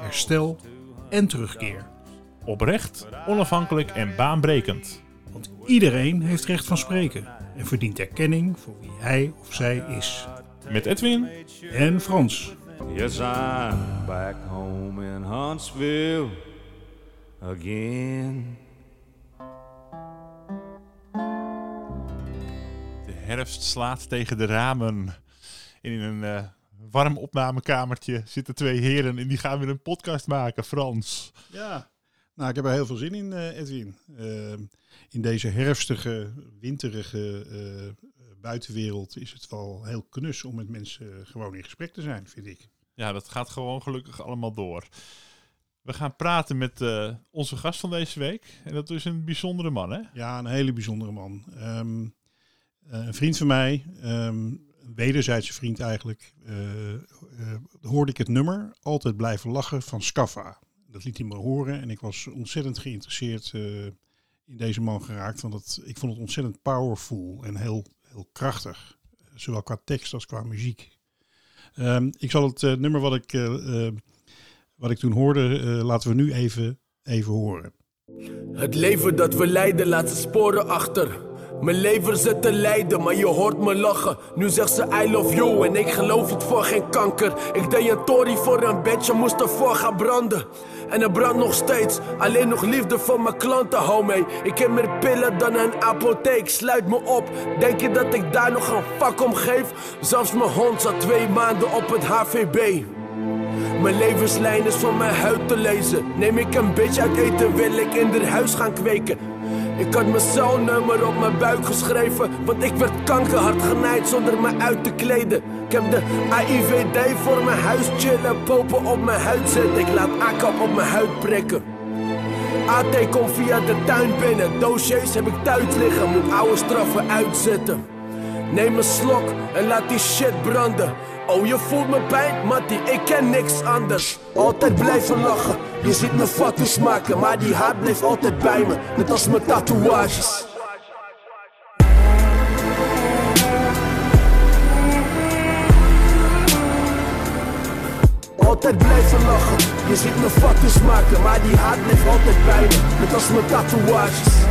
herstel en terugkeer. Oprecht, onafhankelijk en baanbrekend. Want iedereen heeft recht van spreken en verdient erkenning voor wie hij of zij is. Met Edwin En Frans. Yes, I'm back home in Huntsville again. De herfst slaat tegen de ramen. In een eh, warm opnamekamertje zitten twee heren en die gaan weer een podcast maken, Frans. Ja, nou ik heb er heel veel zin in eh, Edwin. Eh, in deze herfstige, winterige eh, buitenwereld is het wel heel knus om met mensen gewoon in gesprek te zijn, vind ik. Ja, dat gaat gewoon gelukkig allemaal door. We gaan praten met eh, onze gast van deze week. En dat is een bijzondere man, hè? Ja, een hele bijzondere man. Ehm, eh, een vriend van mij, ehm, wederzijdse vriend eigenlijk, eh, eh, hoorde ik het nummer Altijd blijven lachen van Scaffa. Dat liet hij me horen en ik was ontzettend geïnteresseerd eh, in deze man geraakt. Want het, ik vond het ontzettend powerful en heel, heel krachtig. Zowel qua tekst als qua muziek. Ehm, ik zal het nummer wat ik, wat ik toen hoorde, laten we nu even, even horen. Het leven dat we leiden laat sporen achter. Mijn lever zit te lijden, maar je hoort me lachen. Nu zegt ze I love you en ik geloof het voor geen kanker. Ik deed een tory voor een bedje, moest ervoor gaan branden. En er brandt nog steeds, alleen nog liefde voor mijn klanten, hou mee. Ik heb meer pillen dan een apotheek, sluit me op. Denk je dat ik daar nog een fuck om geef? Zelfs mijn hond zat twee maanden op het HVB. Mijn levenslijn is van mijn huid te lezen. Neem ik een bitch uit eten, wil ik in haar huis gaan kweken. Ik had mijn celnummer op mijn buik geschreven, want ik werd kankerhard genaaid zonder me uit te kleden. Ik heb de AIVD voor mijn huis chillen, popen op mijn huid zetten. Ik laat AKAP op mijn huid prikken. AT komt via de tuin binnen, dossiers heb ik thuis liggen, moet oude straffen uitzetten. Neem een slok en laat die shit branden. Oh, je voelt me pijn, Mattie, ik ken niks anders. Altijd blijven lachen, je ziet me fatties maken, maar die haat blijft altijd bij me, net als mijn tatoeages. Altijd blijven lachen, je ziet me fatties maken, maar die haat blijft altijd bij me, net als mijn tatoeages.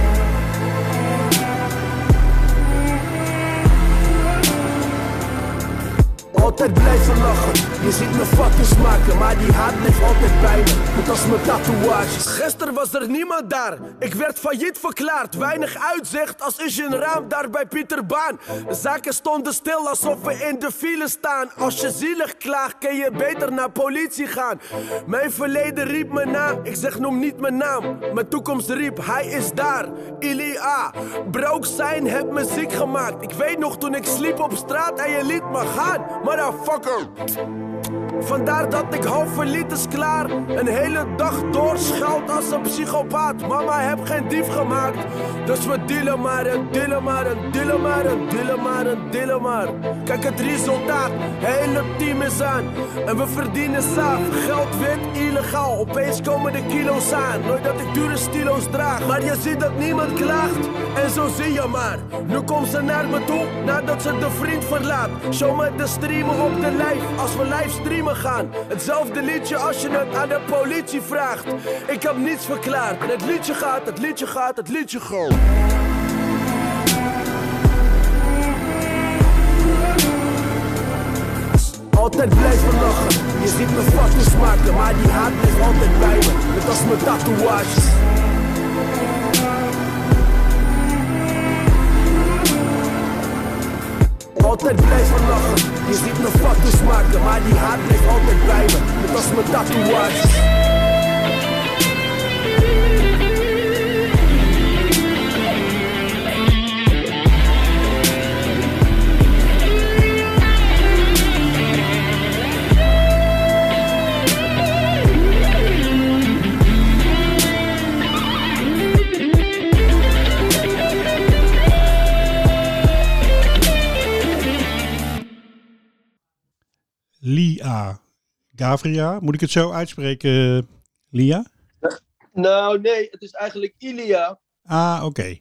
Altijd blijven lachen, je ziet me fatties maken, maar die haat blijft altijd bij me, net als mijn tatoeages. Gisteren was er niemand daar, ik werd failliet verklaard, weinig uitzicht als is een raam daar bij Pieter Baan. Zaken stonden stil alsof we in de file staan. Als je zielig klaagt, kun je beter naar politie gaan. Mijn verleden riep me na, ik zeg noem niet mijn naam. Mijn toekomst riep, hij is daar, Ilia. Brook zijn, heb me ziek gemaakt. Ik weet nog toen ik sliep op straat en je liet me gaan, motherfucker. Vandaar dat ik half verliet is klaar. Een hele dag doorschouwt als een psychopaat. Mama heb geen dief gemaakt. Dus we dealen maar en dealen maar maar maar maar. Kijk het resultaat, hele team is aan. En we verdienen saaf, geld wit, illegaal. Opeens komen de kilo's aan. Nooit dat ik dure stilo's draag. Maar je ziet dat niemand klaagt. En zo zie je maar. Nu komt ze naar me toe nadat ze de vriend verlaat. Show me de streamen op de lijf als we gaan. Hetzelfde liedje als je het aan de politie vraagt. Ik heb niets verklaard. Het liedje gaat, het liedje gaat, het liedje gaat. Altijd blijven lachen, je ziet me fatties maken, maar die haat blijft altijd bij me, net als mijn tatoeages. Altijd blijven lachen, je ziet me fatties maken, maar die haat net als mijn Gavria. Moet ik het zo uitspreken, Lia? Nou, nee, het is eigenlijk Ilia. Ah, oké.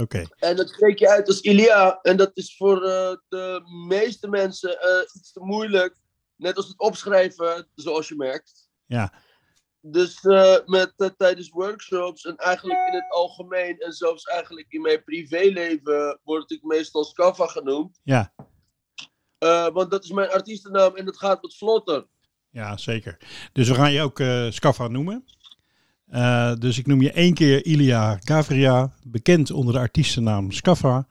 Oké. En dat spreek je uit als Ilia. En dat is voor eh, de meeste mensen eh, iets te moeilijk. Net als het opschrijven, zoals je merkt. Ja. Dus eh, met, tijdens workshops en eigenlijk in het algemeen en zelfs eigenlijk in mijn privéleven word ik meestal Scaffa genoemd. Ja. Want dat is mijn artiestennaam en het gaat wat vlotter. Ja, zeker. Dus we gaan je ook eh Scaffa noemen. Eh, dus ik noem je één keer Ilia Gavria, bekend onder de artiestennaam Scaffa,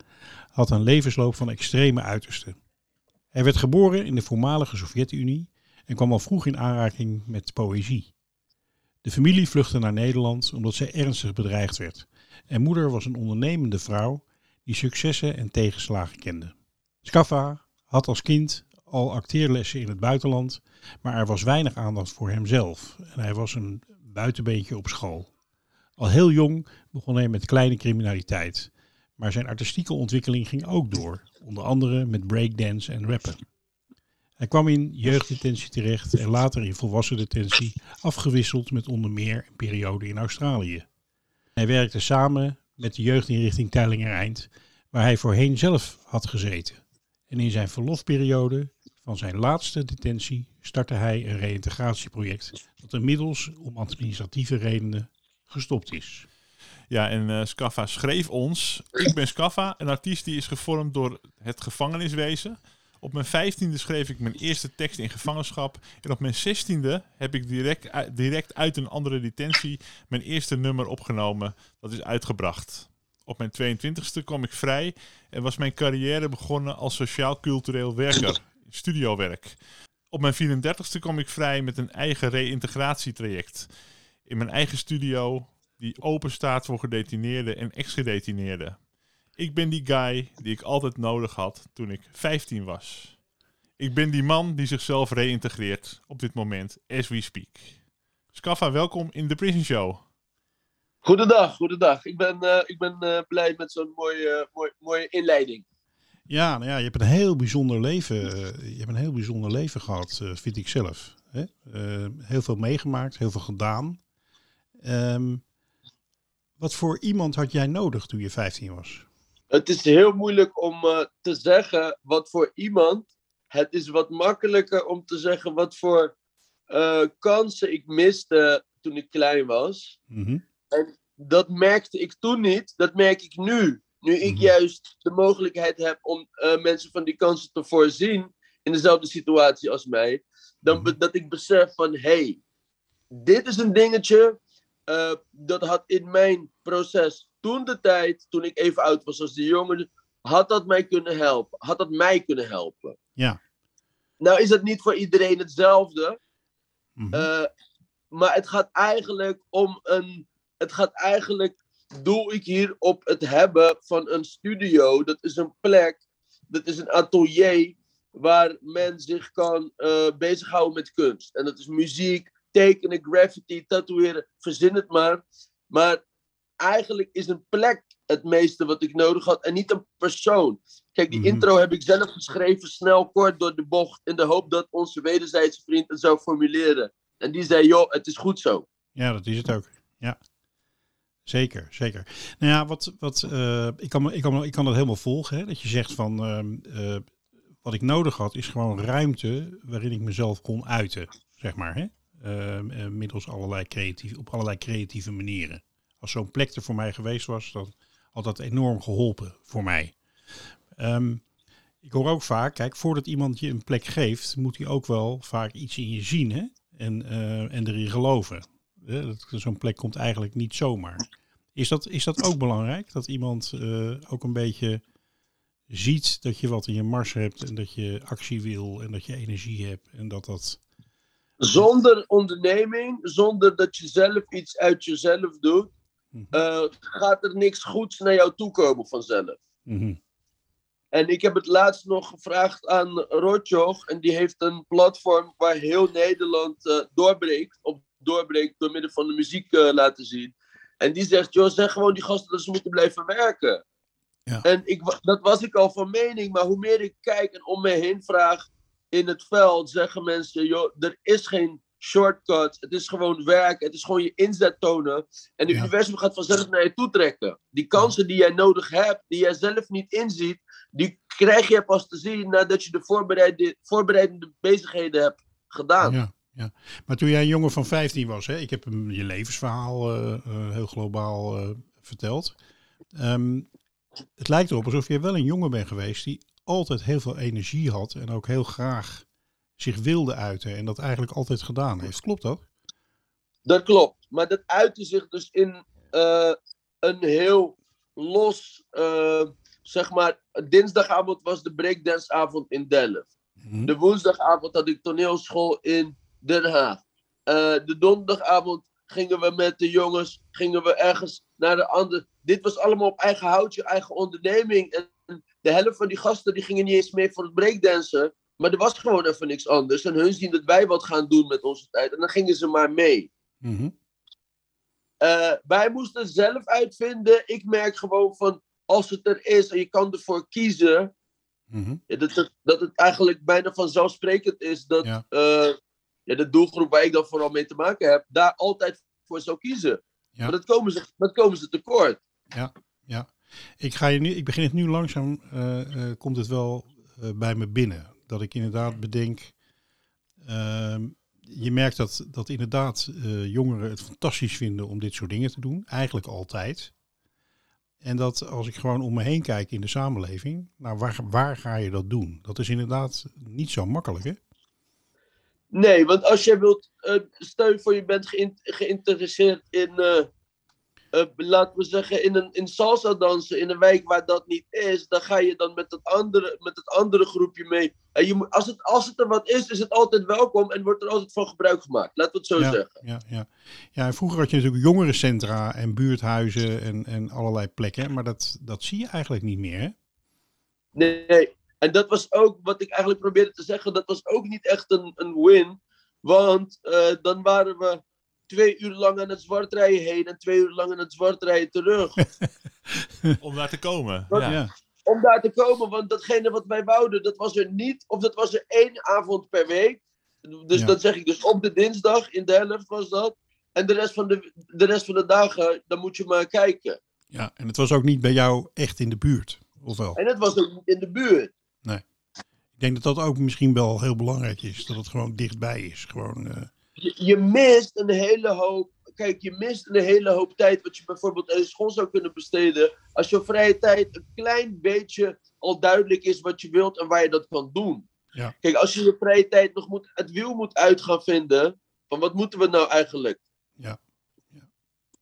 had een levensloop van extreme uitersten. Hij werd geboren in de voormalige Sovjet-Unie en kwam al vroeg in aanraking met poëzie. De familie vluchtte naar Nederland omdat zij ernstig bedreigd werd. En moeder was een ondernemende vrouw die successen en tegenslagen kende. Scaffa had als kind al acteerlessen in het buitenland, maar er was weinig aandacht voor hemzelf en hij was een buitenbeentje op school. Al heel jong begon hij met kleine criminaliteit, maar zijn artistieke ontwikkeling ging ook door, onder andere met breakdance en rappen. Hij kwam in jeugddetentie terecht en later in volwassen detentie, afgewisseld met onder meer een periode in Australië. Hij werkte samen met de jeugdinrichting Teilinger Eind, waar hij voorheen zelf had gezeten. En in zijn verlofperiode van zijn laatste detentie startte hij een reïntegratieproject dat inmiddels om administratieve redenen gestopt is. Ja, en eh Scaffa schreef ons. Ik ben Scaffa, een artiest die is gevormd door het gevangeniswezen. Op mijn vijftiende schreef ik mijn eerste tekst in gevangenschap. En op mijn zestiende heb ik direct, direct uit een andere detentie mijn eerste nummer opgenomen. Dat is uitgebracht. Op mijn 22e kwam ik vrij en was mijn carrière begonnen als sociaal-cultureel werker. Studiowerk. Op mijn 34e kwam ik vrij met een eigen reïntegratietraject. In mijn eigen studio die open staat voor gedetineerden en ex-gedetineerden. Ik ben die guy die ik altijd nodig had toen ik 15 was. Ik ben die man die zichzelf reïntegreert op dit moment, as we speak. Scaffa, welkom in de Prison Show. Goedendag, goedendag. Ik ben, eh, ik ben eh, blij met zo'n mooie, mooi, mooie inleiding. Ja, nou ja, je hebt een heel bijzonder leven, eh, je hebt een heel bijzonder leven gehad, eh, vind ik zelf. Hè? Eh, heel veel meegemaakt, heel veel gedaan. Ehm, wat voor iemand had jij nodig toen je 15 was? Het is heel moeilijk om eh, te zeggen wat voor iemand. Het is wat makkelijker om te zeggen wat voor eh, kansen ik miste toen ik klein was. Mhm. Dat merkte ik toen niet, dat merk ik nu. Nu ik Mhm. juist de mogelijkheid heb om eh, mensen van die kansen te voorzien in dezelfde situatie als mij, dan be- dat ik besef van hé, hey, dit is een dingetje. eh, dat had in mijn proces toen de tijd, toen ik even oud was als de jongen, had dat mij kunnen helpen. Had dat mij kunnen helpen. Ja. Nou is dat niet voor iedereen hetzelfde. Mhm. Eh, maar het gaat eigenlijk om een. Het gaat eigenlijk. Doe ik hier op het hebben van een studio. Dat is een plek. Dat is een atelier. Waar men zich kan eh bezighouden met kunst. En dat is muziek, tekenen, graffiti, tatoeëren. Verzin het maar. Maar eigenlijk is een plek het meeste wat ik nodig had. En niet een persoon. Kijk, die Mhm. intro heb ik zelf geschreven. Snel, kort door de bocht. In de hoop dat onze wederzijdse vriend het zou formuleren. En die zei, joh, het is goed zo. Ja, dat is het ook. Ja. Zeker, zeker. Nou ja, wat, wat, eh, ik, kan, ik, kan, ik kan dat helemaal volgen. Hè? Dat je zegt van, ehm, eh, wat ik nodig had is gewoon ruimte waarin ik mezelf kon uiten, zeg maar. Hè? Ehm, eh, middels allerlei creatief, op allerlei creatieve manieren. Als zo'n plek er voor mij geweest was, dan had dat enorm geholpen voor mij. Ehm, ik hoor ook vaak, kijk, voordat iemand je een plek geeft, moet hij ook wel vaak iets in je zien hè? En, en erin geloven. Zo'n plek komt eigenlijk niet zomaar. Is dat, is dat ook belangrijk? Dat iemand eh, ook een beetje ziet dat je wat in je mars hebt en dat je actie wil en dat je energie hebt en dat dat... Zonder onderneming, zonder dat je zelf iets uit jezelf doet, Mhm. eh, gaat er niks goeds naar jou toe komen vanzelf. Mhm. En ik heb het laatst nog gevraagd aan Rotjoch. En die heeft een platform waar heel Nederland eh, doorbreekt. Of doorbreekt door middel van de muziek eh, laten zien. En die zegt, joh, zeg gewoon die gasten dat ze moeten blijven werken. Ja. En ik, dat was ik al van mening. Maar hoe meer ik kijk en om me heen vraag... in het veld zeggen mensen, joh, er is geen shortcut. Het is gewoon werk. Het is gewoon je inzet tonen. En het Ja. universum gaat vanzelf naar je toe trekken. Die kansen die jij nodig hebt, die jij zelf niet inziet, die krijg je pas te zien nadat je de voorbereide, voorbereidende bezigheden hebt gedaan. Ja, ja. Maar toen jij een jongen van 15 was, hè, ik heb hem je levensverhaal eh, eh, heel globaal eh, verteld. Ehm, het lijkt erop alsof je wel een jongen bent geweest die altijd heel veel energie had en ook heel graag zich wilde uiten en dat eigenlijk altijd gedaan heeft. Klopt dat? Dat klopt. Maar dat uitte zich dus in een heel los, zeg maar, dinsdagavond was de breakdanceavond in Delft. Mhm. De woensdagavond had ik toneelschool in Den Haag. Eh, de donderdagavond gingen we met de jongens gingen we ergens naar de andere. Dit was allemaal op eigen houtje, eigen onderneming. En de helft van die gasten die gingen niet eens mee voor het breakdansen. Maar er was gewoon even niks anders. En hun zien dat wij wat gaan doen met onze tijd. En dan gingen ze maar mee. Mhm. Eh, wij moesten zelf uitvinden. Ik merk gewoon van als het er is en je kan ervoor kiezen. Mhm. dat, het, dat het eigenlijk bijna vanzelfsprekend is dat Ja. eh, ja, de doelgroep waar ik dan vooral mee te maken heb, daar altijd voor zou kiezen. Ja. Maar dat komen, ze, dat komen ze tekort. Ik, ga je nu, ik begin het nu langzaam, eh, eh, komt het wel eh, bij me binnen. Dat ik inderdaad bedenk, ehm, je merkt dat, dat inderdaad jongeren het fantastisch vinden om dit soort dingen te doen. Eigenlijk altijd. En dat als ik gewoon om me heen kijk in de samenleving, nou waar, waar ga je dat doen? Dat is inderdaad niet zo makkelijk hè? Nee, want als jij wilt, eh stel je voor je bent geïn- geïnteresseerd in, eh, eh, laten we zeggen, in, een, in salsa dansen in een wijk waar dat niet is, dan ga je dan met het andere, met het andere groepje mee. En je moet, als, het, als het er wat is, is het altijd welkom en wordt er altijd van gebruik gemaakt. Laten we het zo ja, zeggen. Ja, ja. ja, en vroeger had je natuurlijk jongerencentra en buurthuizen en, en allerlei plekken. Maar dat, dat zie je eigenlijk niet meer hè? Nee, nee. En dat was ook wat ik eigenlijk probeerde te zeggen. Dat was ook niet echt een, een win. Want eh, dan waren we twee uur lang aan het zwartrijden heen en twee uur lang aan het zwartrijden terug. Om daar te komen. Ja. ja. Om daar te komen, want datgene wat wij wouden, dat was er niet. Of dat was er één avond per week. Dus Ja. dat zeg ik dus op de dinsdag in de helft was dat. En de rest van de, de, rest van de dagen, dan moet je maar kijken. Ja, en het was ook niet bij jou echt in de buurt, of wel? En het was ook niet in de buurt. Ik denk dat dat ook misschien wel heel belangrijk is, dat het gewoon dichtbij is. Gewoon, eh, je, je mist een hele hoop. Kijk, je mist een hele hoop tijd wat je bijvoorbeeld aan je school zou kunnen besteden. Als je vrije tijd een klein beetje al duidelijk is wat je wilt en waar je dat kan doen. Ja. Kijk, als je je vrije tijd nog moet, het wiel moet uit gaan vinden, van wat moeten we nou eigenlijk? Ja. Ja.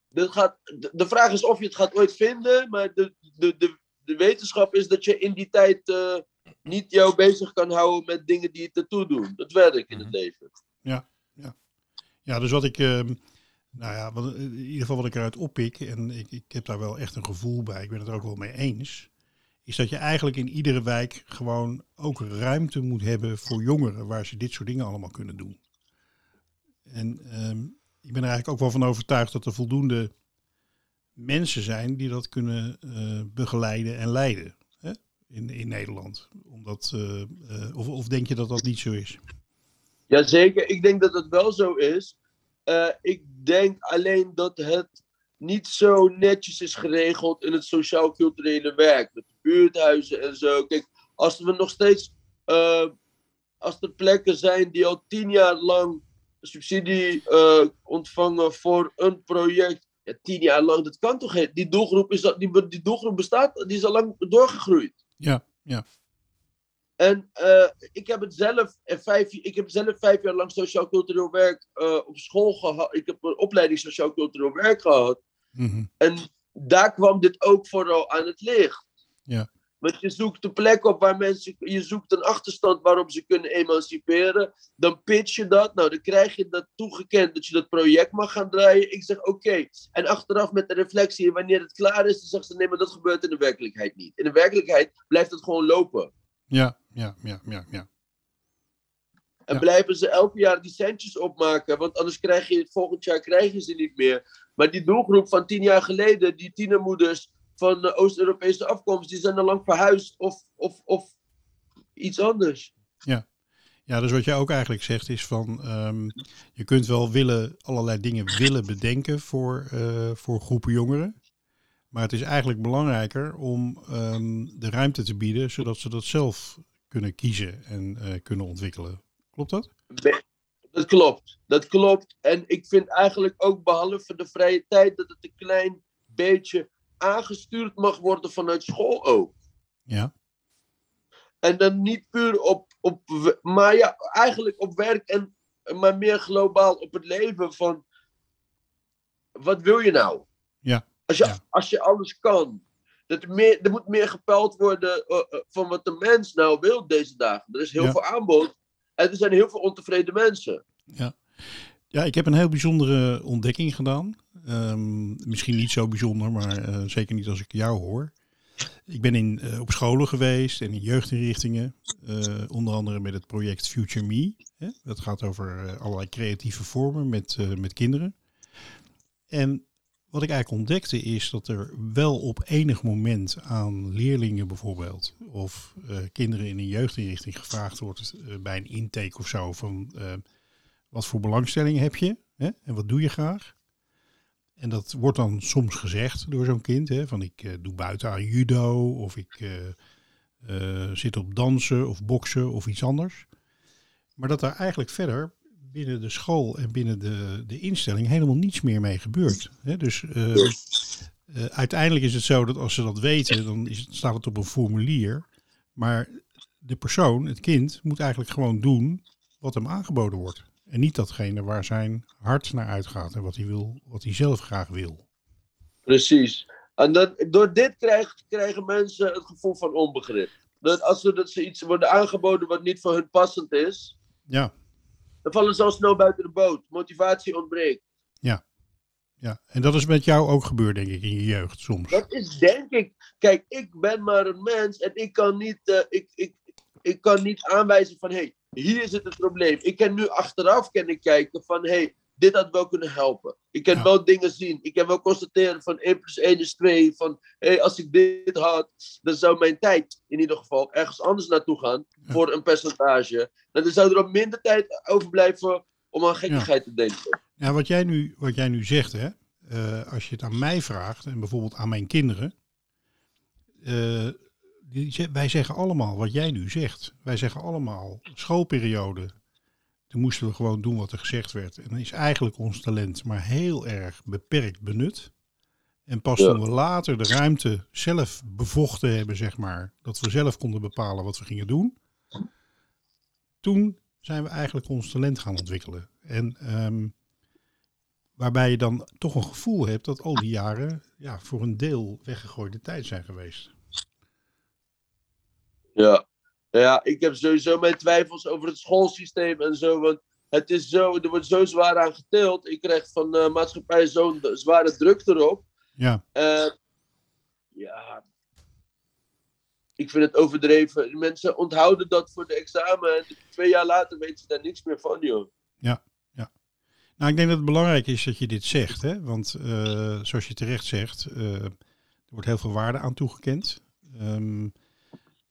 Dat gaat, de, de vraag is of je het gaat ooit vinden, maar de, de, de, de wetenschap is dat je in die tijd eh, niet jou bezig kan houden met dingen die je ertoe doen. Dat werk in het Mhm. leven. ja, dus wat ik, ehm, nou ja, wat, in ieder geval wat ik eruit oppik, en ik, ik heb daar wel echt een gevoel bij, ik ben het er ook wel mee eens, is dat je eigenlijk in iedere wijk gewoon ook ruimte moet hebben voor jongeren waar ze dit soort dingen allemaal kunnen doen. En ehm, ik ben er eigenlijk ook wel van overtuigd dat er voldoende mensen zijn die dat kunnen eh, begeleiden en leiden? In, in Nederland. Omdat, eh, eh, of, of denk je dat dat niet zo is? Jazeker, ik denk dat het wel zo is. Eh, ik denk alleen dat het niet zo netjes is geregeld in het sociaal-culturele werk. Met buurthuizen en zo. Kijk, als we nog steeds. als er plekken zijn die al tien jaar lang subsidie ontvangen voor een project. Ja, tien jaar lang, dat kan toch niet? Die doelgroep, is die, die doelgroep bestaat, die is al lang doorgegroeid. Ja, ja. En eh, ik, heb het zelf, vijf, ik heb zelf vijf jaar lang sociaal-cultureel werk eh, op school gehad. Ik heb een opleiding sociaal-cultureel werk gehad. Mhm. En daar kwam dit ook vooral aan het licht. Ja. Want je zoekt een plek op waar mensen, je zoekt een achterstand waarop ze kunnen emanciperen. Dan pitch je dat, nou dan krijg je dat toegekend dat je dat project mag gaan draaien. Ik zeg oké. En achteraf met de reflectie, wanneer het klaar is, dan zeggen ze nee, maar dat gebeurt in de werkelijkheid niet. In de werkelijkheid blijft het gewoon lopen. Ja, ja, ja, ja, ja. En Ja. blijven ze elk jaar die centjes opmaken, want anders krijg je het volgend jaar krijg je ze niet meer. Maar die doelgroep van tien jaar geleden, die tienermoeders van de Oost-Europese afkomst, die zijn al lang verhuisd of, of, of iets anders. Ja, dus wat jij ook eigenlijk zegt is van ehm, je kunt wel willen, allerlei dingen willen bedenken voor, eh, voor groepen jongeren. Maar het is eigenlijk belangrijker om ehm, de ruimte te bieden zodat ze dat zelf kunnen kiezen en eh, kunnen ontwikkelen. Klopt dat? Dat klopt, dat klopt. En ik vind eigenlijk ook behalve de vrije tijd dat het een klein beetje aangestuurd mag worden vanuit school ook. Ja. En dan niet puur op, op maar ja, eigenlijk op werk en maar meer globaal op het leven van wat wil je nou? Ja, Als je, ja. als je alles kan. Dat er, meer, er moet meer gepeld worden eh, eh, van wat de mens nou wil deze dagen. Er is heel Ja. veel aanbod en er zijn heel veel ontevreden mensen. Ja, ik heb een heel bijzondere ontdekking gedaan. Ehm, misschien niet zo bijzonder, maar eh, zeker niet als ik jou hoor. Ik ben in, eh, op scholen geweest en in jeugdinrichtingen. eh, onder andere met het project Future Me. Hè? Dat gaat over allerlei creatieve vormen met, met kinderen. En wat ik eigenlijk ontdekte is dat er wel op enig moment aan leerlingen bijvoorbeeld... of kinderen in een jeugdinrichting gevraagd wordt bij een intake of zo... van wat voor belangstelling heb je hè? en wat doe je graag? En dat wordt dan soms gezegd door zo'n kind, hè? van ik eh, doe buiten aan judo of ik eh, eh, zit op dansen of boksen of iets anders. Maar dat daar eigenlijk verder binnen de school en binnen de, de instelling helemaal niets meer mee gebeurt. Hè? Dus uiteindelijk is het zo dat als ze dat weten, dan is het, staat het op een formulier. Maar de persoon, het kind, moet eigenlijk gewoon doen wat hem aangeboden wordt. En niet datgene waar zijn hart naar uitgaat en wat hij, wil, wat hij zelf graag wil. Precies. En dat, door dit krijgt, krijgen mensen het gevoel van onbegrip. Dat als ze, dat ze iets worden aangeboden wat niet voor hun passend is, Ja, dan vallen ze al snel buiten de boot. Motivatie ontbreekt. ja. En dat is met jou ook gebeurd, denk ik, in je jeugd soms. Dat is denk ik. Kijk, ik ben maar een mens en ik kan niet, eh, ik, ik, ik kan niet aanwijzen van hé, hey, hier zit het probleem. Ik kan nu achteraf ik kijken van hé, hey, dit had wel kunnen helpen. Ik kan Ja. wel dingen zien. Ik kan wel constateren van 1 plus 1 is 2. Van hé, hey, als ik dit had, dan zou mijn tijd in ieder geval ergens anders naartoe gaan Ja. voor een percentage. En dan zou er ook minder tijd overblijven om aan gekkigheid te denken. Ja, wat jij nu, wat jij nu zegt, hè, eh, als je het aan mij vraagt en bijvoorbeeld aan mijn kinderen, eh, wij zeggen allemaal wat jij nu zegt. Wij zeggen allemaal schoolperiode. Toen moesten we gewoon doen wat er gezegd werd. En dan is eigenlijk ons talent maar heel erg beperkt benut. En pas Ja. toen we later de ruimte zelf bevochten hebben, zeg maar, dat we zelf konden bepalen wat we gingen doen, toen zijn we eigenlijk ons talent gaan ontwikkelen. En ehm, waarbij je dan toch een gevoel hebt dat al die jaren ja, voor een deel weggegooide tijd zijn geweest. Ja. ja, ik heb sowieso mijn twijfels over het schoolsysteem en zo. Want het is zo, er wordt zo zwaar aan geteeld. Ik krijg van de maatschappij zo'n zware druk erop. Ja, Eh, ja, ik vind het overdreven. Mensen onthouden dat voor de examen. En twee jaar later weten ze daar niks meer van, joh. nou ik denk dat het belangrijk is dat je dit zegt. Hè? Want eh, zoals je terecht zegt, eh, er wordt heel veel waarde aan toegekend. Ehm,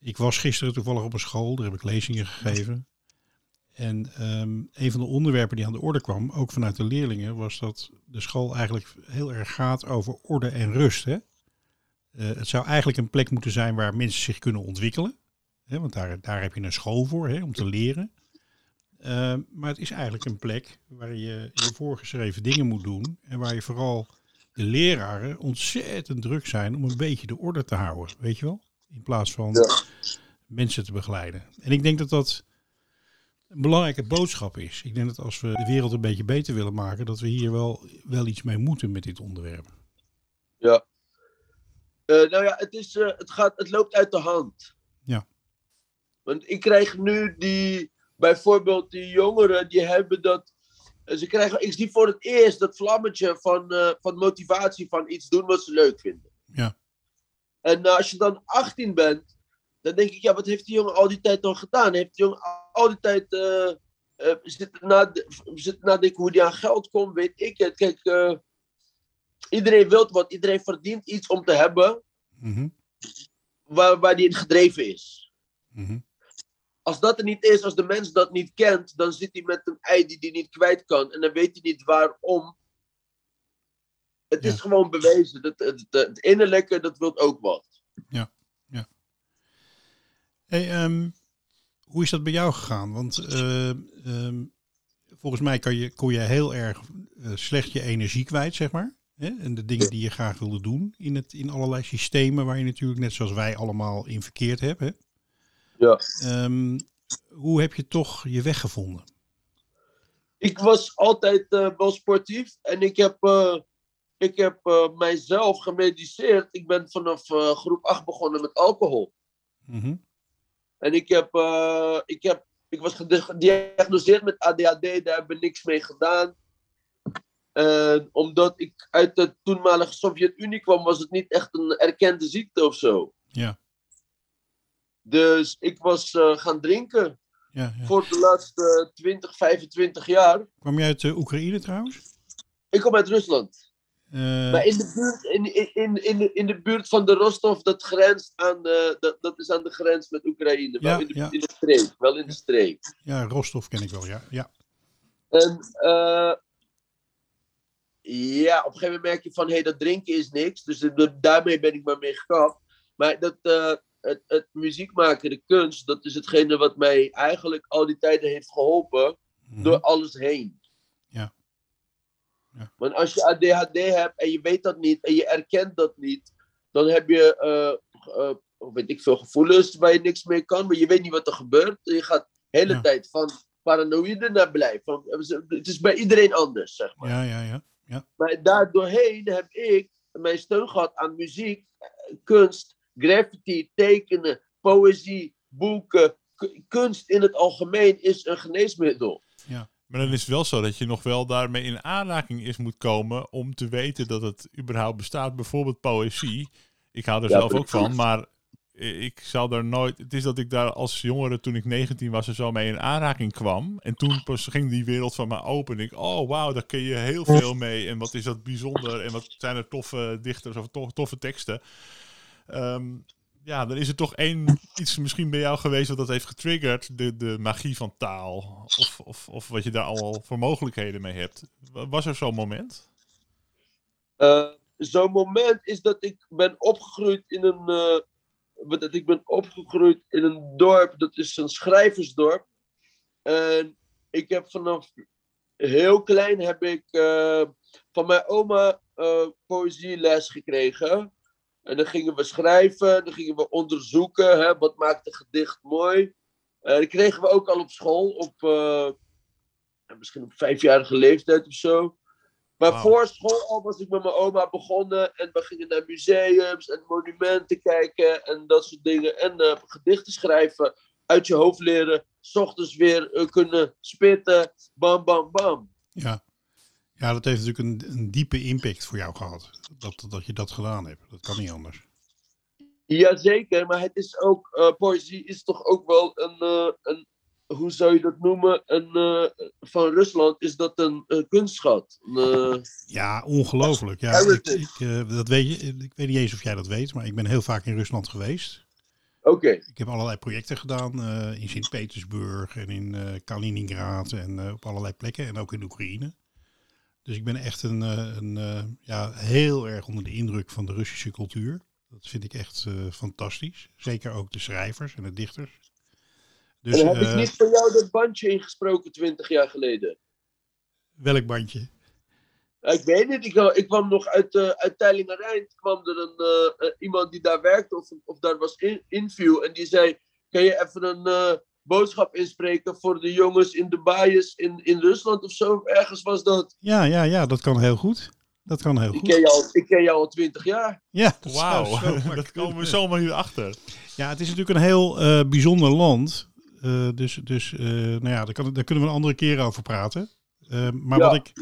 ik was gisteren toevallig op een school, daar heb ik lezingen gegeven. En ehm, een van de onderwerpen die aan de orde kwam, ook vanuit de leerlingen, was dat de school eigenlijk heel erg gaat over orde en rust. Hè? Eh, het zou eigenlijk een plek moeten zijn waar mensen zich kunnen ontwikkelen. Hè? Want daar, daar heb je een school voor, hè? om te leren. Eh, maar het is eigenlijk een plek waar je je voorgeschreven dingen moet doen. En waar je vooral de leraren ontzettend druk zijn om een beetje de orde te houden. Weet je wel? In plaats van Ja. Mensen te begeleiden. En ik denk dat dat een belangrijke boodschap is. Ik denk dat als we de wereld een beetje beter willen maken, dat we hier wel, wel iets mee moeten met dit onderwerp. Ja. Eh, nou ja, het, is, eh, het, gaat, het loopt uit de hand. Ja. Want ik krijg nu die, bijvoorbeeld die jongeren, die hebben dat. eh, Ze krijgen, ik zie voor het eerst dat vlammetje van, van motivatie van iets doen wat ze leuk vinden. Ja. En als je dan 18 bent, dan denk ik, ja, wat heeft die jongen al die tijd dan gedaan? Heeft die jongen al die tijd eh eh, zitten nade- zitten nadenken hoe die aan geld komt, weet ik het. Kijk, eh, iedereen wil wat, iedereen verdient iets om te hebben Mhm, waar, waar die in gedreven is. mhm. als dat er niet is, als de mens dat niet kent, dan zit hij met een ei die hij niet kwijt kan. En dan weet hij niet waarom. Het Ja. is gewoon bewezen. Het, het, het, het innerlijke, dat wil ook wat. Hey, ehm, hoe is dat bij jou gegaan? Want eh, ehm, volgens mij kan je, kon je heel erg eh, slecht je energie kwijt, zeg maar. Hè? En de dingen die je graag wilde doen in, het, in allerlei systemen waar je natuurlijk net zoals wij allemaal in verkeerd hebt. Hè? Ja. Ehm, hoe heb je toch je weg gevonden? Ik was altijd eh, wel sportief en ik heb, eh, ik heb mijzelf gemediceerd. Ik ben vanaf groep 8 begonnen met alcohol. Mhm. En ik, heb, eh, ik, heb, ik was gedi- gediagnoseerd met ADHD, daar heb ik niks mee gedaan. En omdat ik uit de toenmalige Sovjet-Unie kwam, was het niet echt een erkende ziekte of zo. Ja, Dus ik was eh, gaan drinken ja, ja. voor de laatste 20, 25 jaar. Kwam je uit eh, Oekraïne trouwens? Ik kom uit Rusland. Eh, Maar in de buurt, in, in, in, in, de, in de buurt van de Rostov, dat grenst aan de, dat, dat is aan de grens met Oekraïne. Wel in de, ja. in de streek. Wel in de streek. ja, Rostov ken ik wel, ja. ja. En eh, ja, op een gegeven moment merk je van, hé, hey, dat drinken is niks. Dus daarmee ben ik maar mee gekapt. Maar dat, eh, het, het muziek maken, de kunst, dat is hetgene wat mij eigenlijk al die tijden heeft geholpen Mhm. door alles heen. Ja. Ja. Want als je ADHD hebt en je weet dat niet en je erkent dat niet, dan heb je, eh, eh, weet ik veel, gevoelens waar je niks mee kan, maar je weet niet wat er gebeurt. Je gaat de hele Ja. tijd van paranoïde naar blij. Van, het is bij iedereen anders, zeg maar. Ja, ja, ja. Maar daardoorheen heb ik mijn steun gehad aan muziek, kunst, graffiti, tekenen, poëzie, boeken. Kunst in het algemeen is een geneesmiddel. Maar dan is het wel zo dat je nog wel daarmee in aanraking is moet komen om te weten dat het überhaupt bestaat. Bijvoorbeeld poëzie. Ik hou er Ja, zelf ook van, maar ik zou daar nooit... Het is dat ik daar als jongere, toen ik 19 was, er zo mee in aanraking kwam. En toen pas ging die wereld van me open. En ik, oh wauw, daar kun je heel veel mee. En wat is dat bijzonder. En wat zijn er toffe dichters of to- toffe teksten. Ehm, ja, dan is er toch één iets misschien bij jou geweest wat dat heeft getriggerd. De, de magie van taal. Of, of, of wat je daar allemaal voor mogelijkheden mee hebt. Wa- Was er zo'n moment? Eh, Zo'n moment is dat ik ben opgegroeid in een. eh, dat ik ben opgegroeid in een dorp, dat is een schrijversdorp. En ik heb vanaf heel klein heb ik eh, van mijn oma poëzieles gekregen. En dan gingen we schrijven, dan gingen we onderzoeken, hè, wat maakt een gedicht mooi. Eh dat kregen we ook al op school, op, eh, misschien op vijfjarige leeftijd of zo. Maar voor school al was ik met mijn oma begonnen en we gingen naar museums en monumenten kijken en dat soort dingen. En eh, gedichten schrijven, uit je hoofd leren, 's ochtends weer eh, kunnen spitten, bam, bam, bam. Ja. Ja, dat heeft natuurlijk een, een diepe impact voor jou gehad. Dat, dat je dat gedaan hebt. Dat kan niet anders. Jazeker, maar het is ook, eh, poëzie is toch ook wel een, eh, een hoe zou je dat noemen? Een, eh, van Rusland is dat een kunstschat. Ja, ongelooflijk. Ja, ik, dat weet je, ik weet niet eens of jij dat weet, maar ik ben heel vaak in Rusland geweest. Oké, Ik heb allerlei projecten gedaan in Sint-Petersburg en in Kaliningrad en op allerlei plekken en ook in Oekraïne. Dus ik ben echt een, eh, een, eh, ja, heel erg onder de indruk van de Russische cultuur. Dat vind ik echt eh, fantastisch. Zeker ook de schrijvers en de dichters. Dus en heb ik niet voor jou dat bandje ingesproken 20 jaar geleden? welk bandje? Ik weet niet, ik, ik kwam nog uit, uh, uit kwam er een, iemand die daar werkte of, of daar was in, interview. En die zei, kan je even een boodschap inspreken voor de jongens in de baaiers in, in Rusland of zo? Ergens was dat. Ja, ja, ja, dat kan heel goed. Dat kan heel Ik goed. ken jou, al- ik ken jou al 20 jaar. Ja, dat Wauw, dat komen we zomaar hier achter. Ja, het is natuurlijk een heel eh, bijzonder land. Eh, dus dus eh, nou ja, daar, kan, daar kunnen we een andere keer over praten. Eh, maar Ja. wat, ik,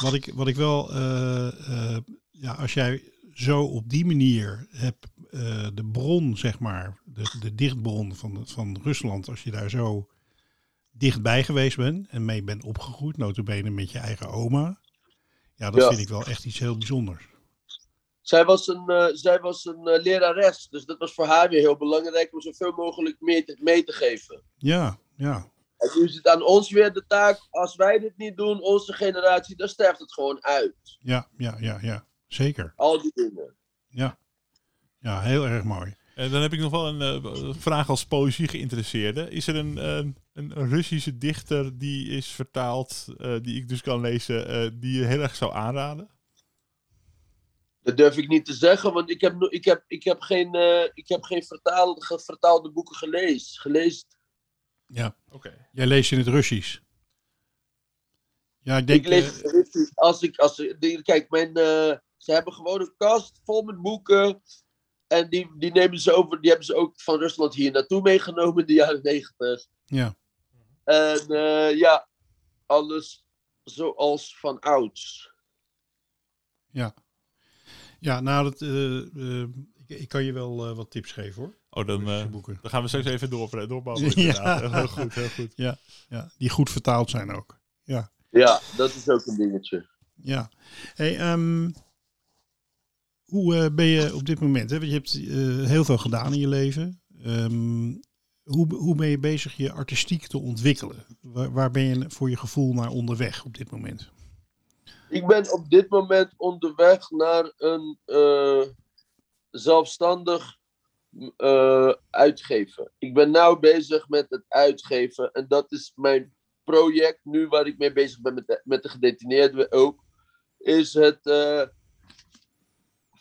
wat, ik, wat ik wel, eh, eh, ja, als jij zo op die manier hebt eh, de bron, zeg maar, de, de dichtbron van, van Rusland, als je daar zo dichtbij geweest bent en mee bent opgegroeid, notabene met je eigen oma. Ja, dat Ja. vind ik wel echt iets heel bijzonders. zij was een, eh, zij was een eh, lerares, dus dat was voor haar weer heel belangrijk om zoveel mogelijk mee te, mee te geven. Ja, ja. En nu is het aan ons weer de taak, als wij dit niet doen, onze generatie, dan sterft het gewoon uit. Ja, ja, ja, ja. Zeker. Al die dingen. Ja. Ja, heel erg mooi. En dan heb ik nog wel een eh, vraag als poëzie geïnteresseerde. Is er een, eh, een Russische dichter die is vertaald, eh, die ik dus kan lezen, eh, die je heel erg zou aanraden? Dat durf ik niet te zeggen, want ik heb, ik heb, ik heb geen, eh, ik heb geen vertaal, ge- vertaalde boeken gelezen. gelezen. Ja. Oké. Jij leest in het Russisch. Ja, ik denk... ik lees eh, het Russisch als ik, als, kijk, mijn, eh, ze hebben gewoon een kast vol met boeken. En die, die nemen ze over, die hebben ze ook van Rusland hier naartoe meegenomen in de jaren negentig. ja. En eh, ja, alles zoals van ouds. ja, nou, dat, eh, eh, ik, ik kan je wel eh, wat tips geven hoor. Oh, dan, eh, dan gaan we straks even door, doorbouwen. Ja. inderdaad. Heel goed, heel goed. Ja, die goed vertaald zijn ook. Ja, dat is ook een dingetje. Ja. Hey, ehm, hoe eh, ben je op dit moment? Hè? Want je hebt eh, heel veel gedaan in je leven. Ehm, hoe, hoe ben je bezig je artistiek te ontwikkelen? Waar, waar ben je voor je gevoel naar onderweg op dit moment? Ik ben op dit moment onderweg naar een eh, zelfstandig uitgeven. Ik ben nou bezig met het uitgeven en dat is mijn project nu waar ik mee bezig ben met de, met de gedetineerden ook. Is het